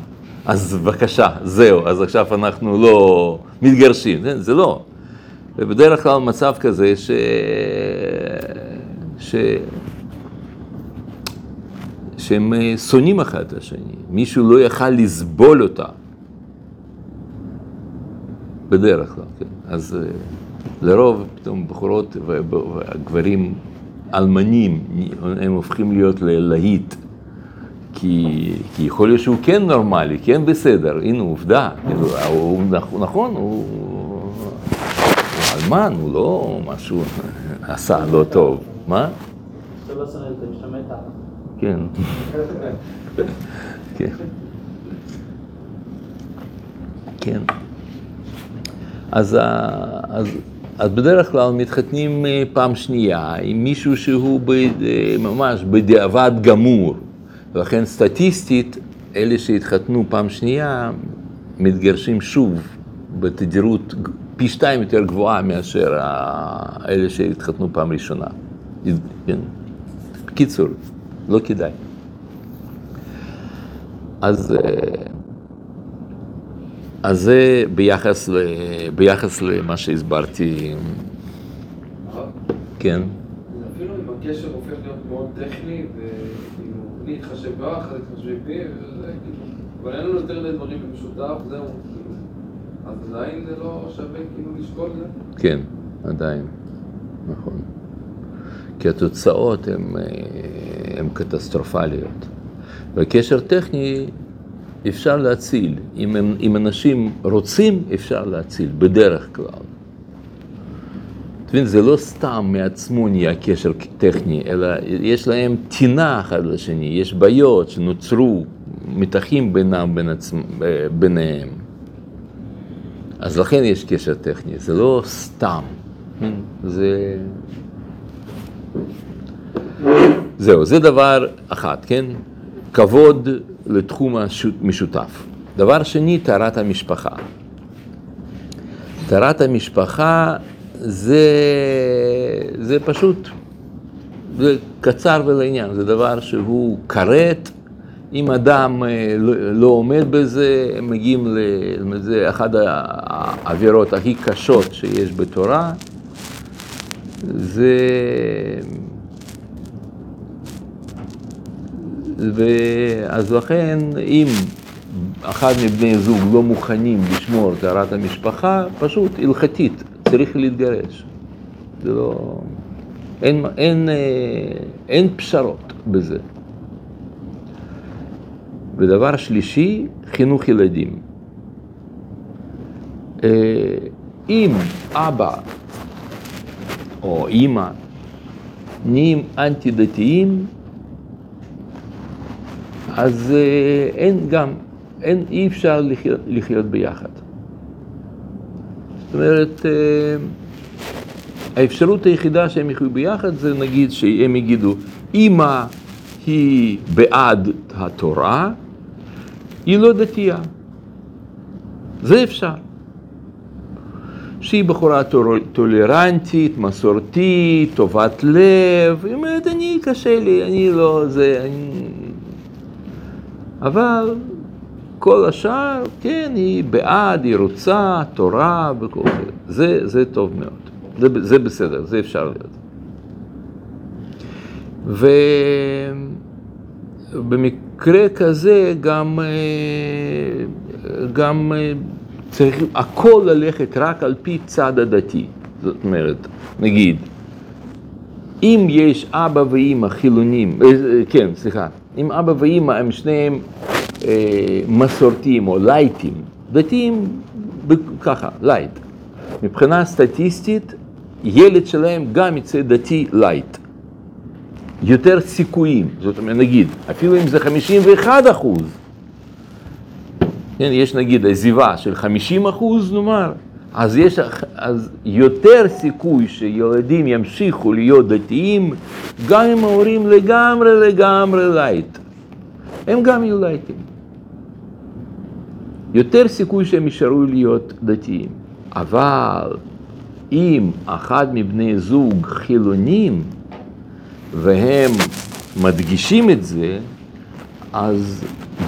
אז בבקשה, זהו, אז עכשיו אנחנו לא מתגרשים, זה, זה לא. ובדרך כלל מצב כזה ש... ש... שהם אה, שונאים אחד את השני, מישהו לא יכל לסבול אותה. בדרך כלל, כן. אז אה, לרוב פתאום בחורות וגברים אלמנים, הם הופכים להיות ללהיט. כי, כי יכול להיות שהוא כן נורמלי, כן בסדר, הנה עובדה, כאילו, הוא, נכון, הוא, הוא אלמן, הוא לא משהו עשה לא טוב, מה? לא כן. [LAUGHS] כן. כן. אז, אז, אז בדרך כלל מתחתנים אה, פעם שנייה עם מישהו שהוא בד, ממש בדיעבד גמור, ולכן סטטיסטית אלה שהתחתנו פעם שנייה מתגרשים שוב בתדירות פי שתיים יותר גבוהה מאשר אלה שהתחתנו פעם ראשונה. כן. בקיצור, לא כדאי. אז... אז זה ביחס, ל, ביחס למה שהסברתי. כן. אפילו אם הקשר הופך להיות מאוד טכני, וכאילו, אני אתחשב בך, את תתחשבי בי, כאילו, אבל אין לנו יותר דברים במשותף, זהו, כאילו, אז עדיין זה לא שווה כאילו לשקול זה? כן, עדיין, נכון. כי התוצאות הן קטסטרופליות. וקשר טכני אפשר להציל. אם, אם אנשים רוצים, אפשר להציל, בדרך כלל. אתה מבין, זה לא סתם מעצמו נהיה קשר טכני, אלא יש להם טינה אחד לשני, יש בעיות שנוצרו, מתחים בינם בין עצמם, ביניהם. אז לכן יש קשר טכני, זה לא סתם. זה... זהו, זה דבר אחד, כן? כבוד לתחום המשותף. דבר שני, טהרת המשפחה. טהרת המשפחה זה, זה פשוט, זה קצר ולעניין, זה דבר שהוא כרת, אם אדם לא, לא עומד בזה, הם מגיעים, ל, זה אחת העבירות הכי קשות שיש בתורה, זה... ואז לכן, אם אחד מבני זוג לא מוכנים לשמור טהרת המשפחה, פשוט הלכתית, צריך להתגרש. זה לא... אין, אין, אין פשרות בזה. ודבר שלישי, חינוך ילדים. אם אבא או אימא נהיים אנטי-דתיים, אז אין גם, אין, אי אפשר לחיות, לחיות ביחד. זאת אומרת, האפשרות היחידה שהם יחיו ביחד זה נגיד שהם יגידו, אמא היא בעד התורה, היא לא דתייה. זה אפשר. שהיא בחורה טולרנטית, מסורתית, טובת לב, היא אומרת, אני קשה לי, אני לא זה, אני... אבל כל השאר, כן, היא בעד, היא רוצה, תורה וכל זה. זה, זה טוב מאוד. זה, זה בסדר, זה אפשר להיות. במקרה כזה גם, אה, גם אה, צריך הכל ללכת רק על פי צד הדתי. זאת אומרת, נגיד, אם יש אבא ואימא חילונים, אה, כן, סליחה, אם אבא ואימא הם שניהם אה, מסורתיים או לייטים, דתיים ככה, light. מבחינה סטטיסטית, ילד שלהם גם יצא דתי light. יותר סיכויים, זאת אומרת, נגיד, אפילו אם זה 51 אחוז, כן, יש נגיד עזיבה של 50 אחוז, נאמר, אז יש אז יותר סיכוי שילדים ימשיכו להיות דתיים, גם אם ההורים לגמרי לגמרי light. הם גם יהיו לייטים. יותר סיכוי שהם יישארו להיות דתיים. אבל אם אחד מבני זוג חילונים, והם מדגישים את זה, אז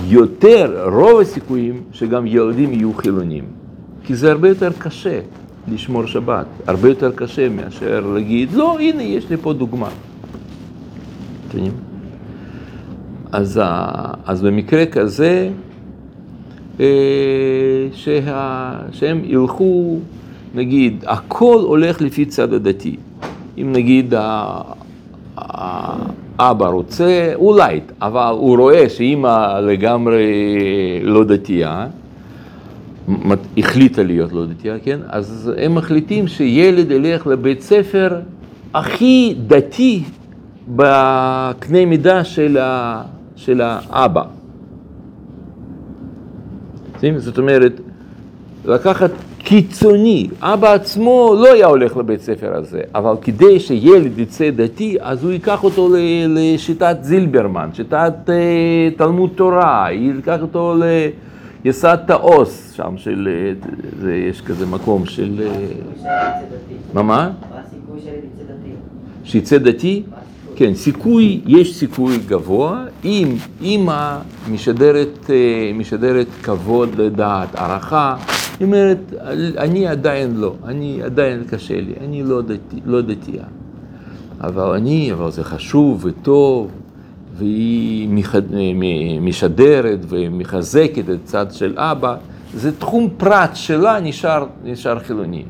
יותר, רוב הסיכויים שגם ילדים יהיו חילונים. כי זה הרבה יותר קשה לשמור שבת, הרבה יותר קשה מאשר להגיד, לא, הנה, יש לי פה דוגמה. מבינים? אז, אז במקרה כזה, אה, שה, שהם ילכו, נגיד, הכל הולך לפי צד הדתי. אם נגיד האבא רוצה, light, אבל הוא רואה שאימא לגמרי לא דתייה, החליטה להיות לא דתייה, כן? אז הם מחליטים שילד ילך לבית ספר הכי דתי בקנה מידה של, ה, של האבא. זאת אומרת, לקחת קיצוני, אבא עצמו לא היה הולך לבית ספר הזה, אבל כדי שילד יצא דתי, אז הוא ייקח אותו ל- לשיטת זילברמן, שיטת אה, תלמוד תורה, ייקח אותו ליסד תעוס, שם של, אה, זה, יש כזה מקום של... אה, מה, מה? שיצא דתי? כן, סיכוי, יש סיכוי גבוה אם אימא משדרת, אה, משדרת כבוד לדעת, הערכה, היא אומרת, אני עדיין לא, אני עדיין קשה לי, אני לא, דתי, לא דתייה. אבל אני, אבל זה חשוב וטוב, והיא משדרת ומחזקת את הצד של אבא, זה תחום פרט שלה נשאר, נשאר חילוני.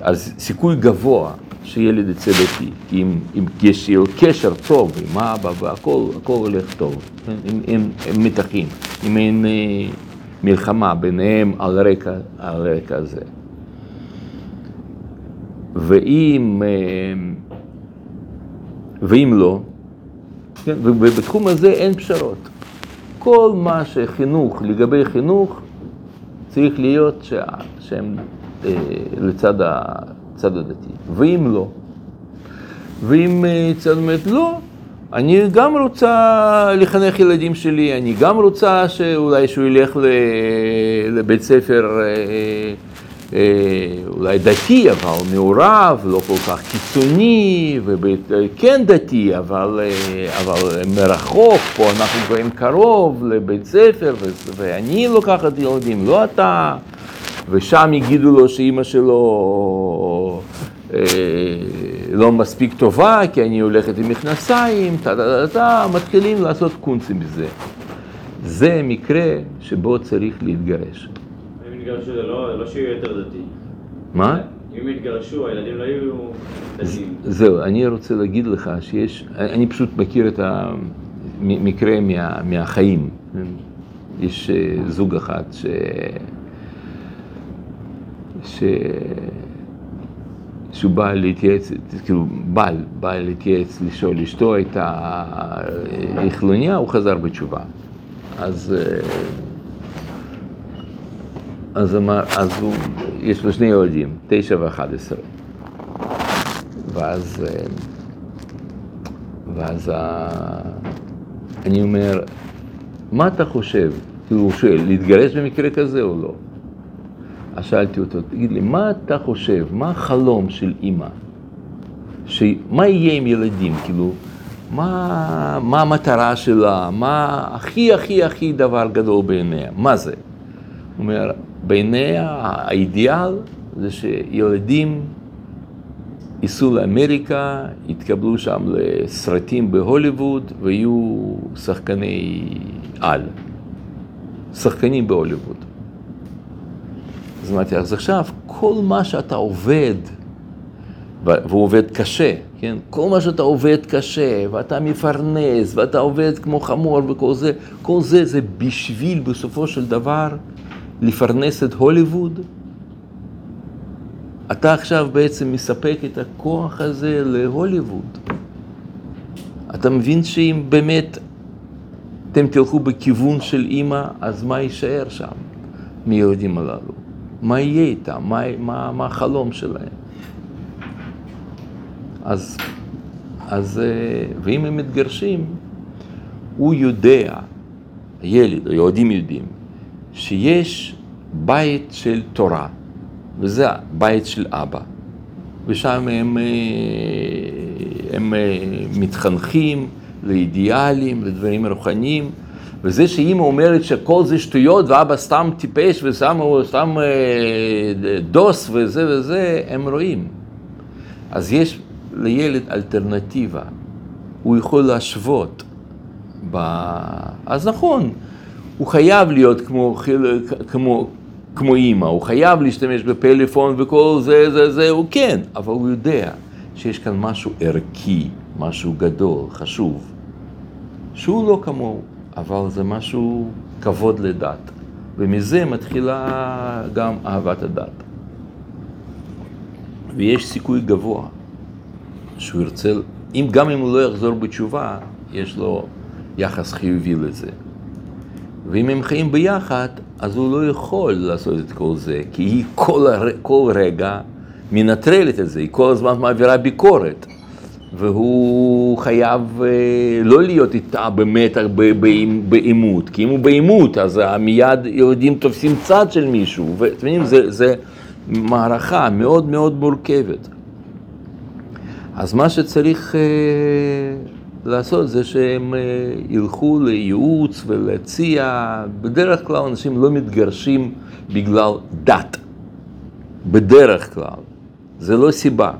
אז סיכוי גבוה שילד יצא דתי, אם, אם יש לו קשר טוב עם האבא והכל, הכל הולך טוב? אם אין הם מתחים, אם אין אה, מלחמה ביניהם על רקע, על רקע זה. ואם, אה, ואם לא, כן? ובתחום הזה אין פשרות. כל מה שחינוך, לגבי חינוך, צריך להיות שה, שהם אה, לצד הצד הדתי. ואם לא, ואם אה, צד אומרת לא, אני גם רוצה לחנך ילדים שלי, אני גם רוצה שאולי שהוא ילך לבית ספר אה, אה, אולי דתי, אבל מעורב, לא כל כך קיצוני, וכן דתי, אבל, אה, אבל מרחוק, פה אנחנו גרים קרוב לבית ספר, ואני לוקחת ילדים, לא אתה, ושם יגידו לו שאימא שלו אה, לא מספיק טובה, כי אני הולכת עם מכנסיים, טה טה טה טה, מתחילים לעשות קונצים מזה. זה מקרה שבו צריך להתגרש. יתגרשו זה לא, לא שיהיו יותר דתי. מה? אם יתגרשו, הילדים לא יהיו דתיים. זהו, אני רוצה להגיד לך שיש, אני פשוט מכיר את המקרה מה, מהחיים. יש אה, זוג אחד ש... ש... שהוא בא להתייעץ, כאילו בעל, בא להתייעץ, לשאול, אשתו הייתה אה, חילוניה, הוא חזר בתשובה. אז, אה, אז, אמר, אז הוא, יש לו שני ילדים, תשע ואחד עשרה. ואז, אה, ואז אני אומר, מה אתה חושב? כאילו הוא שואל, להתגרש במקרה כזה או לא? אז שאלתי אותו, תגיד לי, מה אתה חושב, מה החלום של אימא? ש... מה יהיה עם ילדים? כאילו, מה, מה המטרה שלה? מה הכי הכי הכי דבר גדול בעיניה? מה זה? אומר, בעיניה האידיאל זה שילדים ייסעו לאמריקה, התקבלו שם לסרטים בהוליווד ויהיו שחקני על. שחקנים בהוליווד. אז אמרתי, אז עכשיו כל מה שאתה עובד, והוא עובד קשה, כן? כל מה שאתה עובד קשה, ואתה מפרנס, ואתה עובד כמו חמור וכל זה, כל זה זה בשביל בסופו של דבר לפרנס את הוליווד. אתה עכשיו בעצם מספק את הכוח הזה להוליווד. אתה מבין שאם באמת אתם תלכו בכיוון של אימא, אז מה יישאר שם מהילדים הללו? מה יהיה איתם? מה, מה, מה החלום שלהם? אז, אז, אה, ואם הם מתגרשים, הוא יודע, הילד, הילדים יודעים, שיש בית של תורה, וזה הבית של אבא. ושם הם, אה, הם אה, מתחנכים לאידיאלים, לדברים רוחניים, וזה שאימא אומרת שכל זה שטויות ואבא סתם טיפש וסתם סתם דוס וזה וזה, הם רואים. אז יש לילד אלטרנטיבה, הוא יכול להשוות. ב... אז נכון, הוא חייב להיות כמו, כמו, כמו אימא, הוא חייב להשתמש בפלאפון וכל זה, זה, זה, הוא כן, אבל הוא יודע שיש כאן משהו ערכי, משהו גדול, חשוב, שהוא לא כמוהו, אבל זה משהו כבוד לדת, ומזה מתחילה גם אהבת הדת. ויש סיכוי גבוה שהוא ירצה, אם, גם אם הוא לא יחזור בתשובה, יש לו יחס חיובי לזה. ואם הם חיים ביחד, אז הוא לא יכול לעשות את כל זה, כי היא כל, הר... כל רגע מנטרלת את זה, היא כל הזמן מעבירה ביקורת. והוא חייב אה, לא להיות איתה במתח, בעימות, כי אם הוא בעימות, אז מיד יהודים תופסים צד של מישהו, ואתם יודעים, זה, זה מערכה מאוד מאוד מורכבת. אז מה שצריך אה, לעשות זה שהם אה, ילכו לייעוץ ולהציע, בדרך כלל אנשים לא מתגרשים בגלל דת, בדרך כלל, זה לא סיבה.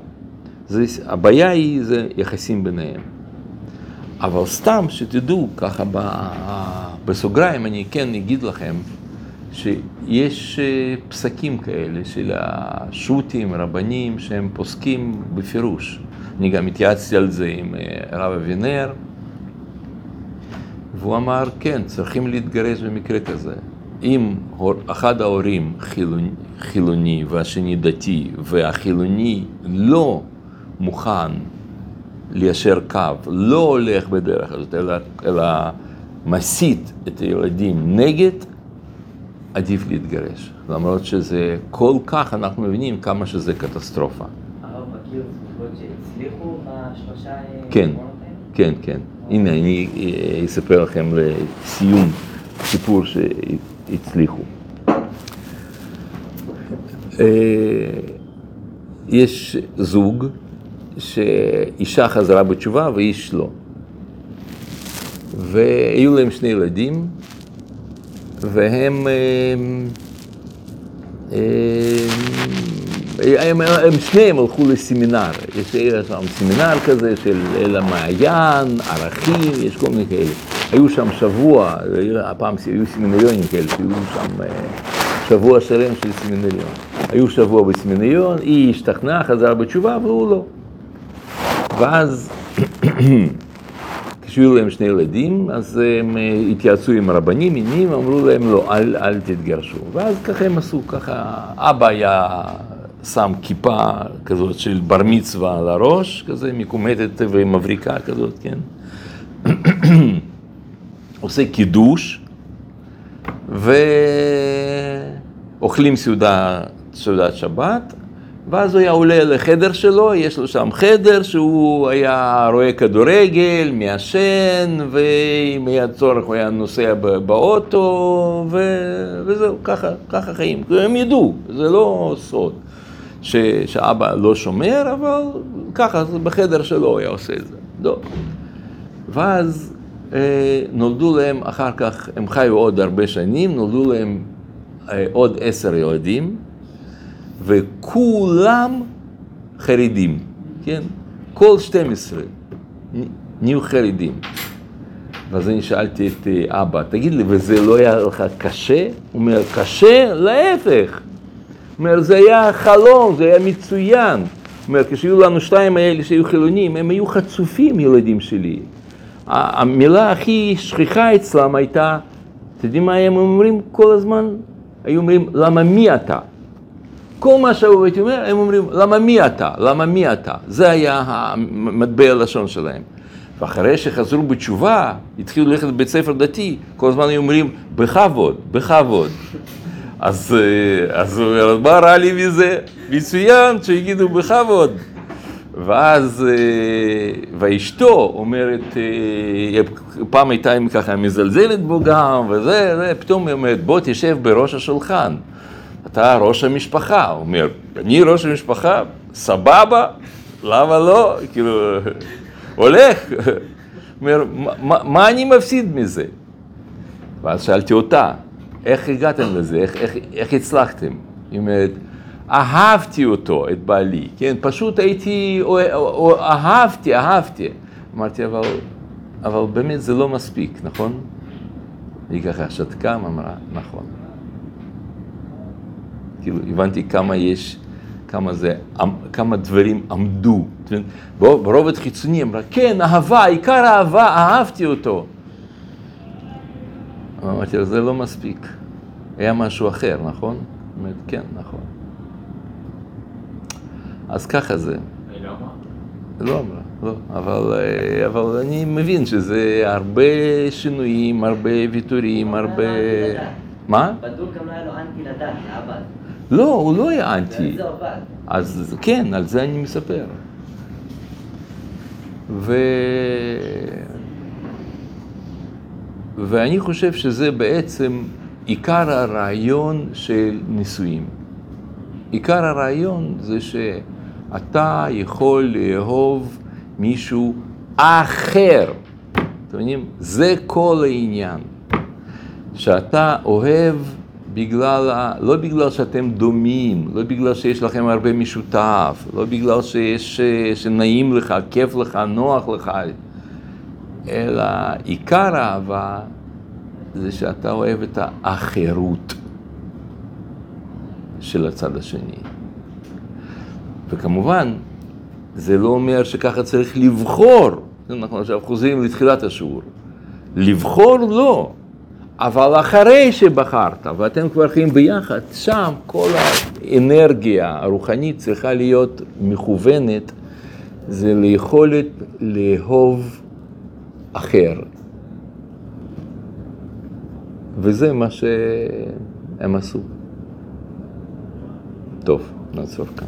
זה, הבעיה היא, זה יחסים ביניהם. אבל סתם שתדעו, ככה ב, בסוגריים אני כן אגיד לכם, שיש אה, פסקים כאלה של השו"תים, רבנים, שהם פוסקים בפירוש. אני גם התייעצתי על זה עם אה, הרב אבינר, והוא אמר, כן, צריכים להתגרש במקרה כזה. אם אחד ההורים חילוני, חילוני והשני דתי, והחילוני לא מוכן ליישר קו, לא הולך בדרך הזאת, אלא, אלא מסית את הילדים נגד, עדיף להתגרש. למרות שזה כל כך, אנחנו מבינים כמה שזה קטסטרופה. הרב מכיר שהצליחו בשלושה... כן, כן, כן. הנה, אני אה, אספר לכם לסיום סיפור שהצליחו. אה, יש זוג שאישה חזרה בתשובה ואיש לא. והיו להם שני ילדים, והם הם, הם, הם, הם שניהם הלכו לסמינר, יש שם סמינר כזה של אל המעיין, ערכים, יש כל מיני כאלה. היו שם שבוע, הפעם היו סמינריונים כאלה, שהיו שם שבוע שלם של סמינריון. היו שבוע בסמינריון, היא השתכנעה, חזרה בתשובה והוא לא. ואז [CLEARS THROAT] כשהיו להם שני ילדים, אז הם התייעצו עם רבנים, עניינים, אמרו להם לא, אל, אל תתגרשו. ואז ככה הם עשו, ככה, אבא היה שם כיפה כזאת של בר מצווה על הראש, כזה מקומטת ומבריקה כזאת, כן? [CLEARS THROAT] עושה קידוש, ואוכלים סעודה, סעודת שבת, ואז הוא היה עולה לחדר שלו, יש לו שם חדר שהוא היה רואה כדורגל, מעשן, ואם היה צורך הוא היה נוסע באוטו, ו... וזהו, ככה, ככה חיים. הם ידעו, זה לא סוד ש... שאבא לא שומר, אבל ככה, בחדר שלו הוא היה עושה את זה. לא. ואז אה, נולדו להם, אחר כך, הם חיו עוד הרבה שנים, נולדו להם אה, עוד עשר ילדים. וכולם חרדים. כן? כל 12 נ- נהיו חרדים. ואז אני שאלתי את אה, אבא, תגיד לי, וזה לא היה לך קשה? הוא אומר, קשה? להפך. הוא אומר, זה היה חלום, זה היה מצוין. אומר, כשהיו לנו שתיים האלה שהיו חילונים, הם היו חצופים, ילדים שלי. המילה הכי שכיחה אצלם הייתה, אתם יודעים מה הם אומרים כל הזמן? היו אומרים, למה מי אתה? כל מה שהייתי אומר, הם אומרים, למה מי אתה? למה מי אתה? זה היה המטבע הלשון שלהם. ואחרי שחזרו בתשובה, התחילו ללכת לבית ספר דתי, כל הזמן היו אומרים, בכבוד, בכבוד. אז, אה, אז הוא אומר, מה רע לי מזה? מצוין, שיגידו בכבוד. ואז, אה, ואשתו אומרת, אה, פעם הייתה עם ככה מזלזלת בו גם, וזה, זה, פתאום היא אומרת, בוא תשב בראש השולחן. אתה ראש המשפחה. הוא אומר, אני ראש המשפחה? סבבה, למה לא? כאילו, הולך. אומר, "מה- מה, מה אני מפסיד מזה? ואז שאלתי אותה, איך הגעתם לזה? איך, איך, איך הצלחתם? היא אומרת, אהבתי אותו, את בעלי, כן? פשוט הייתי, או, או, או, אהבתי, אהבתי. אמרתי, אבל, אבל באמת זה לא מספיק, נכון? היא ככה שתקה, אמרה, נכון. כאילו, הבנתי כמה יש, כמה זה, כמה דברים עמדו. ברובד חיצוני אמרה, כן, אהבה, עיקר אהבה, אהבתי אותו. אמרתי לה, זה לא מספיק. היה משהו אחר, נכון? אומרת, כן, נכון. אז ככה זה. היא לא אמרה. לא אמרה, לא. אבל, אה, אבל אני מבין שזה הרבה שינויים, הרבה ויתורים, הרבה... מה? בדוק גם לא היה לו אנטי לדת, לאבא. לא, הוא לא היה אנטי. זה. אז כן, על זה אני מספר. ו... ואני חושב שזה בעצם עיקר הרעיון של נישואים. עיקר הרעיון זה שאתה יכול לאהוב מישהו אחר. אתם מבינים? זה כל העניין. שאתה אוהב בגלל, לא בגלל שאתם דומים, לא בגלל שיש לכם הרבה משותף, לא בגלל שיש, שנעים לך, כיף לך, נוח לך, אלא עיקר האהבה זה שאתה אוהב את האחרות של הצד השני. וכמובן, זה לא אומר שככה צריך לבחור, אנחנו עכשיו חוזרים לתחילת השיעור. לבחור לא, אבל אחרי שבחרת ואתם כבר חיים ביחד, שם כל האנרגיה הרוחנית צריכה להיות מכוונת, זה ליכולת לאהוב אחר. וזה מה שהם עשו. טוב, נעצור כאן.